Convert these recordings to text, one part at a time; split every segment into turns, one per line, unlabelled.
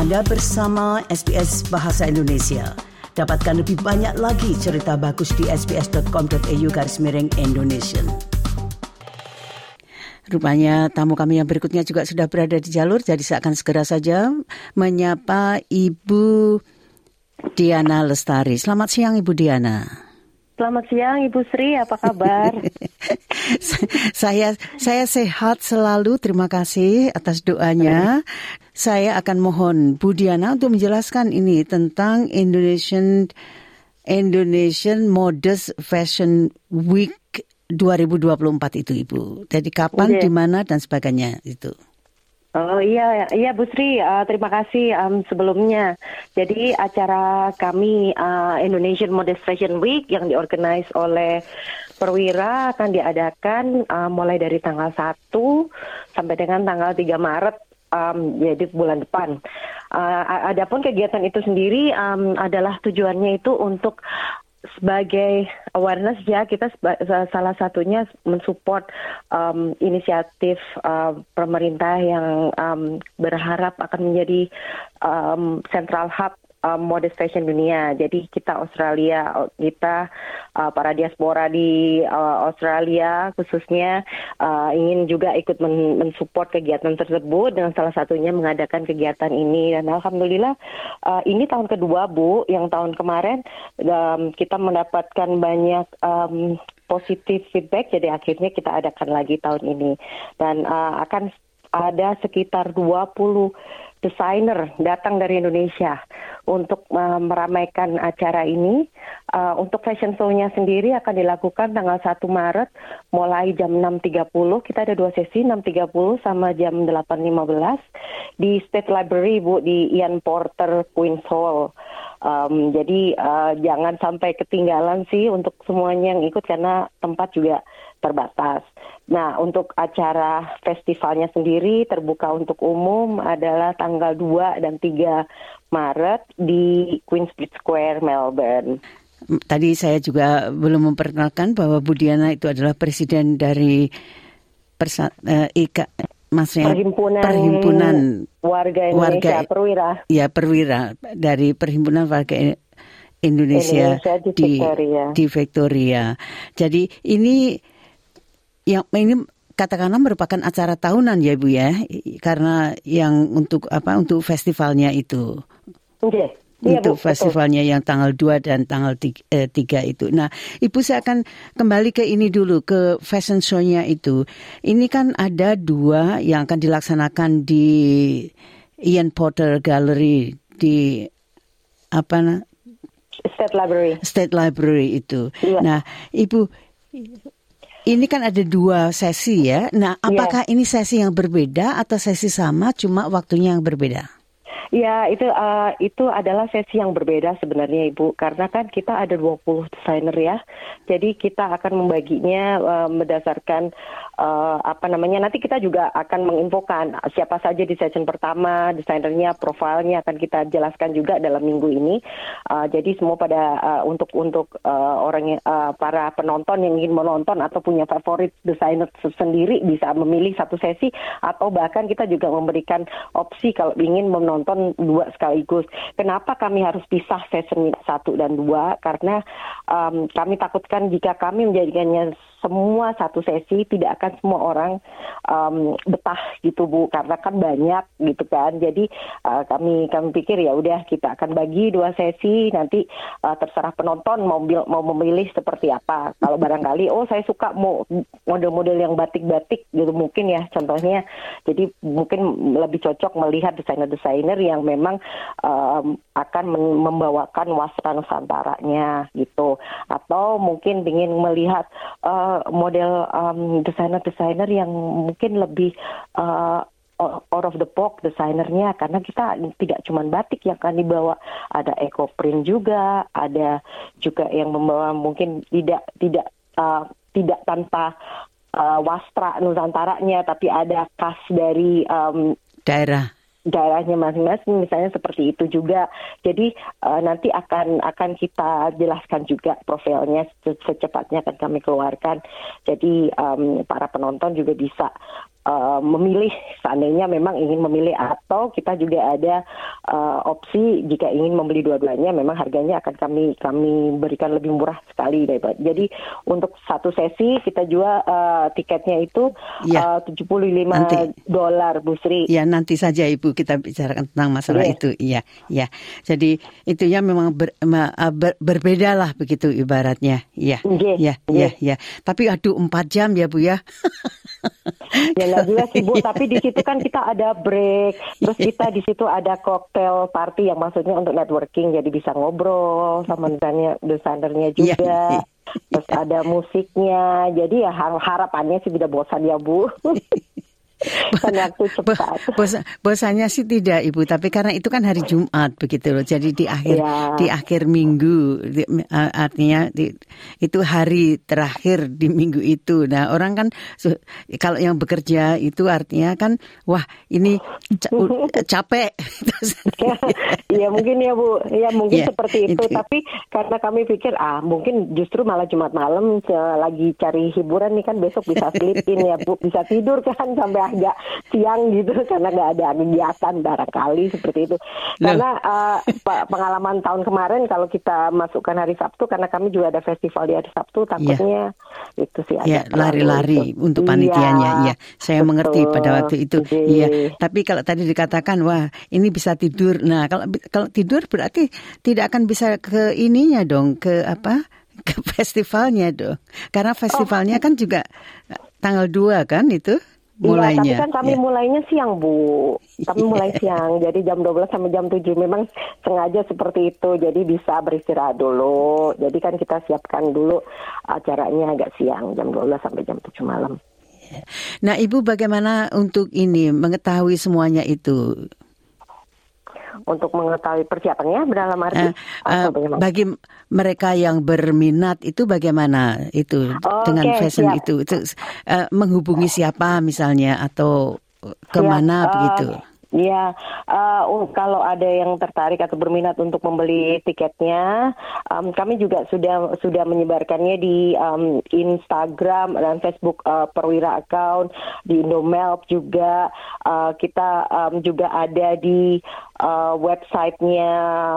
Anda bersama SBS Bahasa Indonesia. Dapatkan lebih banyak lagi cerita bagus di sbs.com.au garis miring Indonesia. Rupanya tamu kami yang berikutnya juga sudah berada di jalur, jadi saya akan segera saja menyapa Ibu Diana Lestari. Selamat siang Ibu Diana.
Selamat siang Ibu Sri, apa kabar?
saya saya sehat selalu, terima kasih atas doanya. Saya akan mohon Bu Diana untuk menjelaskan ini tentang Indonesian Indonesian Modest Fashion Week 2024 itu Ibu. Jadi kapan, di mana dan sebagainya itu.
Oh iya, iya Bu Sri, uh, terima kasih um, sebelumnya. Jadi acara kami uh, Indonesian Modest Fashion Week yang diorganize oleh Perwira akan diadakan uh, mulai dari tanggal 1 sampai dengan tanggal 3 Maret um, jadi bulan depan. Uh, adapun kegiatan itu sendiri um, adalah tujuannya itu untuk sebagai awareness ya kita salah satunya mensupport um, inisiatif uh, pemerintah yang um, berharap akan menjadi um, central hub um, modest fashion dunia. Jadi kita Australia, kita uh, para diaspora di uh, Australia khususnya uh, ingin juga ikut men mensupport kegiatan tersebut dengan salah satunya mengadakan kegiatan ini. Dan alhamdulillah uh, ini tahun kedua Bu, yang tahun kemarin um, kita mendapatkan banyak um, positif feedback. Jadi akhirnya kita adakan lagi tahun ini. Dan uh, akan ada sekitar 20 desainer datang dari Indonesia untuk uh, meramaikan acara ini. Uh, untuk fashion show-nya sendiri akan dilakukan tanggal 1 Maret mulai jam 6.30. Kita ada dua sesi 6.30 sama jam 8.15 di State Library Bu di Ian Porter Queen's Hall. Um, jadi uh, jangan sampai ketinggalan sih untuk semuanya yang ikut karena tempat juga terbatas. Nah, untuk acara festivalnya sendiri terbuka untuk umum adalah tanggal 2 dan 3 Maret di Queensbridge Square, Melbourne.
Tadi saya juga belum memperkenalkan bahwa Budiana itu adalah presiden dari Persa, uh, Ika, maksudnya
perhimpunan,
perhimpunan
warga Indonesia warga, perwira.
Ya, perwira dari perhimpunan warga Indonesia, Indonesia di, di Victoria. Di Victoria. Jadi ini yang ini katakanlah merupakan acara tahunan ya Bu ya karena yang untuk apa untuk festivalnya itu.
Okay.
Iya, untuk Bu, festivalnya betul. yang tanggal 2 dan tanggal 3, eh, 3 itu. Nah, Ibu saya akan kembali ke ini dulu, ke fashion show-nya itu. Ini kan ada dua yang akan dilaksanakan di Ian Porter Gallery di apa
State Library.
State Library itu. Iya. Nah, Ibu ini kan ada dua sesi ya. Nah, iya. apakah yeah. ini sesi yang berbeda atau sesi sama cuma waktunya yang berbeda?
Ya, itu uh, itu adalah sesi yang berbeda sebenarnya Ibu, karena kan kita ada 20 desainer ya. Jadi kita akan membaginya uh, berdasarkan uh, apa namanya. Nanti kita juga akan menginfokan siapa saja di session pertama, desainernya, profilnya akan kita jelaskan juga dalam minggu ini. Uh, jadi semua pada uh, untuk untuk uh, orang uh, para penonton yang ingin menonton atau punya favorit desainer sendiri bisa memilih satu sesi atau bahkan kita juga memberikan opsi kalau ingin menonton dua sekaligus. Kenapa kami harus pisah session satu dan dua? Karena um, kami takutkan jika kami menjadikannya semua satu sesi tidak akan semua orang um, betah gitu bu. Karena kan banyak gitu kan. Jadi uh, kami kami pikir ya udah kita akan bagi dua sesi. Nanti uh, terserah penonton mau mau memilih seperti apa. Kalau barangkali oh saya suka mau model-model yang batik-batik gitu mungkin ya contohnya. Jadi mungkin lebih cocok melihat desainer-desainer yang memang um, akan membawakan wasra nusantaranya gitu. Atau mungkin ingin melihat uh, model um, desainer-desainer yang mungkin lebih uh, out of the box desainernya. Karena kita tidak cuma batik yang akan dibawa ada eco print juga ada juga yang membawa mungkin tidak tidak uh, tidak tanpa uh, wastra nusantaranya tapi ada khas dari um,
daerah
daerahnya masing-masing misalnya seperti itu juga. Jadi uh, nanti akan akan kita jelaskan juga profilnya secepatnya akan kami keluarkan. Jadi um, para penonton juga bisa uh, memilih. Seandainya memang ingin memilih atau kita juga ada uh, opsi jika ingin membeli dua-duanya memang harganya akan kami kami berikan lebih murah sekali daripada jadi untuk satu sesi kita jual uh, tiketnya itu ya. uh, 75 dolar Bu Sri.
Ya nanti saja Ibu kita bicarakan tentang masalah ya. itu. Iya, ya. Jadi itu ya memang ber, ber, berbeda lah begitu ibaratnya. Iya. Ya, ya, ya. Tapi aduh empat jam ya Bu ya.
ya jelas sih Bu, tapi di situ kan kita ada break, terus kita di situ ada cocktail party yang maksudnya untuk networking, jadi bisa ngobrol sama misalnya desainernya iya, juga. Ya, Terus ada musiknya, jadi ya harapannya sih tidak bosan ya Bu.
Bos, bosannya sih tidak ibu, tapi karena itu kan hari Jumat begitu loh. Jadi di akhir ya. di akhir minggu, di, artinya di, itu hari terakhir di minggu itu. Nah orang kan kalau yang bekerja itu artinya kan wah ini capek.
Iya mungkin ya bu, ya mungkin ya, seperti itu. itu. Tapi karena kami pikir ah mungkin justru malah Jumat malam lagi cari hiburan nih kan besok bisa sleep in ya bu, bisa tidur kan sampai agak siang gitu karena nggak ada kegiatan barangkali seperti itu. Karena uh, pengalaman tahun kemarin kalau kita masukkan hari Sabtu karena kami juga ada festival di hari Sabtu takutnya ya. itu sih
ya, lari-lari untuk panitianya. Iya, ya, saya betul. mengerti pada waktu itu. Iya, tapi kalau tadi dikatakan wah ini bisa tidur. Nah, kalau kalau tidur berarti tidak akan bisa ke ininya dong, ke apa? ke festivalnya dong. Karena festivalnya oh. kan juga tanggal 2 kan itu? Mulainya.
Iya, tapi kan kami ya. mulainya siang, Bu. Kami mulai siang, jadi jam 12 sampai jam 7. Memang sengaja seperti itu, jadi bisa beristirahat dulu. Jadi kan kita siapkan dulu acaranya agak siang, jam 12 sampai jam 7 malam.
Nah, Ibu bagaimana untuk ini mengetahui semuanya itu?
Untuk mengetahui persiapannya dalam arti uh, uh,
bagi mereka yang berminat itu bagaimana itu oh, dengan okay, fashion siap. itu, itu uh, menghubungi siapa misalnya atau ke mana siap, begitu? Uh,
Ya, uh, kalau ada yang tertarik atau berminat untuk membeli tiketnya, um, kami juga sudah sudah menyebarkannya di um, Instagram dan Facebook uh, Perwira Account, di Indomelp juga. Uh, kita um, juga ada di uh, websitenya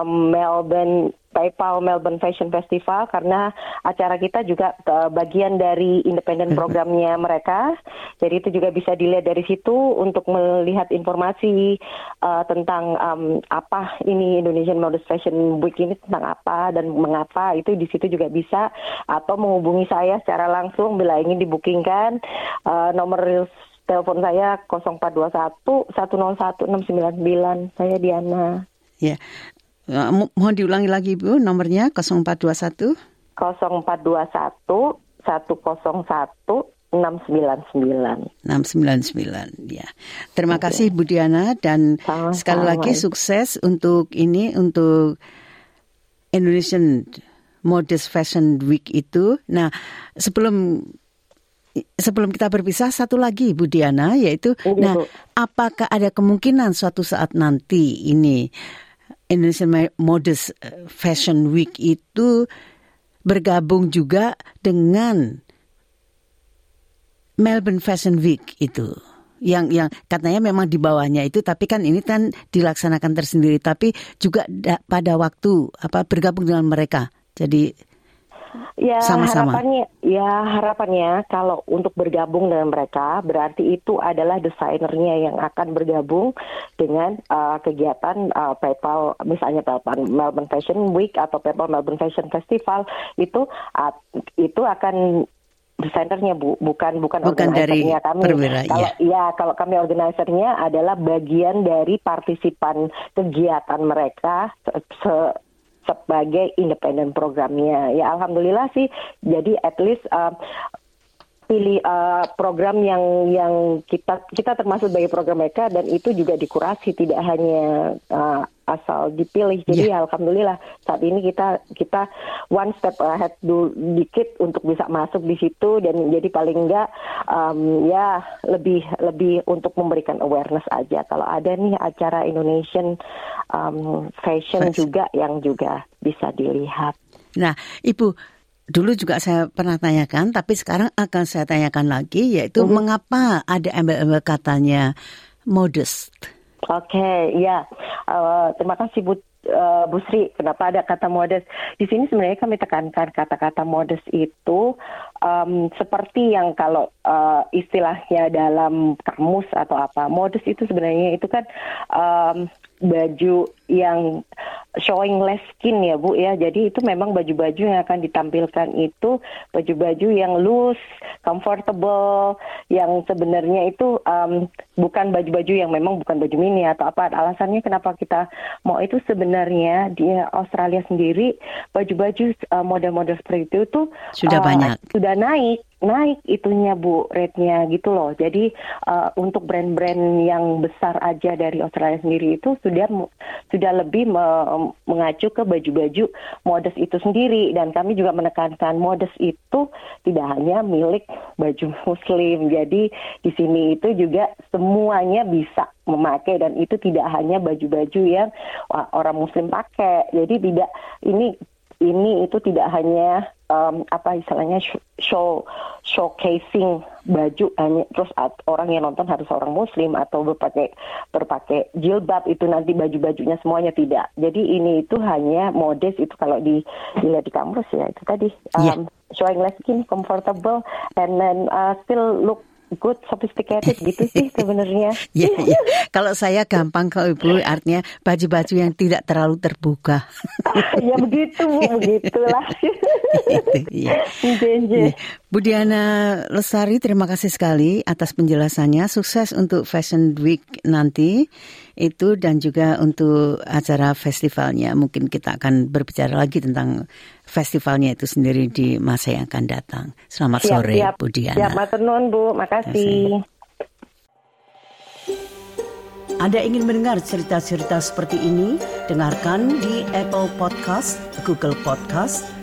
Melbourne PayPal Melbourne Fashion Festival karena acara kita juga uh, bagian dari independen programnya mereka. Jadi itu juga bisa dilihat dari situ untuk melihat informasi uh, tentang um, apa ini Indonesian Modest Fashion Week ini tentang apa dan mengapa. Itu di situ juga bisa. Atau menghubungi saya secara langsung bila ingin dibukingkan uh, nomor telepon saya 0421 101 699 saya Diana.
Ya, Uh, mohon diulangi lagi Bu nomornya 0421
0421 101 699.
699 ya. Terima okay. kasih Bu Diana dan Sama-sama. sekali lagi sukses untuk ini untuk Indonesian Modest Fashion Week itu. Nah, sebelum sebelum kita berpisah satu lagi Bu Diana yaitu iya, nah apakah ada kemungkinan suatu saat nanti ini Indonesian Modest eh, Fashion Week itu bergabung juga dengan Melbourne Fashion Week itu? Yang yang katanya memang di bawahnya itu tapi kan ini kan dilaksanakan tersendiri tapi juga da, pada waktu apa bergabung dengan mereka. Jadi
Ya Sama-sama. harapannya, ya harapannya kalau untuk bergabung dengan mereka berarti itu adalah desainernya yang akan bergabung dengan uh, kegiatan uh, PayPal, misalnya PayPal Melbourne Fashion Week atau PayPal Melbourne Fashion Festival itu uh, itu akan desainernya bu bukan bukan,
bukan dari
kami
perwira,
kalau ya. ya kalau kami organisernya adalah bagian dari partisipan kegiatan mereka se sebagai independen programnya. Ya alhamdulillah sih jadi at least uh, pilih uh, program yang yang kita kita termasuk sebagai program mereka dan itu juga dikurasi tidak hanya uh, asal dipilih. Jadi yeah. alhamdulillah saat ini kita kita one step ahead dulu dikit untuk bisa masuk di situ dan jadi paling enggak um, ya lebih lebih untuk memberikan awareness aja. Kalau ada nih acara Indonesian um, fashion juga yang juga bisa dilihat.
Nah, Ibu dulu juga saya pernah tanyakan, tapi sekarang akan saya tanyakan lagi, yaitu uh -huh. mengapa ada embel-embel katanya modest.
Oke, okay, ya. Uh, terima kasih Bu uh, Bu Sri, kenapa ada kata modest? Di sini sebenarnya kami tekankan kata-kata modest itu um, seperti yang kalau uh, istilahnya dalam kamus atau apa, modest itu sebenarnya itu kan um, baju yang showing less skin ya Bu ya. Jadi itu memang baju-baju yang akan ditampilkan itu baju-baju yang loose, comfortable, yang sebenarnya itu um, bukan baju-baju yang memang bukan baju mini atau apa. Alasannya kenapa kita mau itu sebenarnya di Australia sendiri baju-baju uh, model-model seperti itu tuh
sudah uh, banyak.
Sudah naik naik itunya Bu rate-nya gitu loh. Jadi uh, untuk brand-brand yang besar aja dari Australia sendiri itu sudah sudah lebih me mengacu ke baju-baju modest itu sendiri dan kami juga menekankan modest itu tidak hanya milik baju muslim. Jadi di sini itu juga semuanya bisa memakai dan itu tidak hanya baju-baju yang orang muslim pakai. Jadi tidak ini ini itu tidak hanya um, apa istilahnya show showcasing baju hanya terus orang yang nonton harus orang muslim atau berpakai berpakai jilbab itu nanti baju-bajunya semuanya tidak. Jadi ini itu hanya modest itu kalau di dilihat di kampus ya itu tadi um, yeah. showing less skin comfortable and then uh, still look good, sophisticated gitu sih sebenarnya.
Iya, yeah, Kalau saya gampang ke Ibu artinya baju-baju yang tidak terlalu terbuka.
ya begitu, Bu, begitulah.
itu, iya. Iya. Bu Diana Lesari, terima kasih sekali atas penjelasannya. Sukses untuk Fashion Week nanti itu dan juga untuk acara festivalnya. Mungkin kita akan berbicara lagi tentang festivalnya itu sendiri di masa yang akan datang. Selamat siap, sore, siap, Bu Diana.
Siap, Maturnuun, Bu. Makasih.
Anda ingin mendengar cerita-cerita seperti ini? Dengarkan di Apple Podcast, Google Podcast,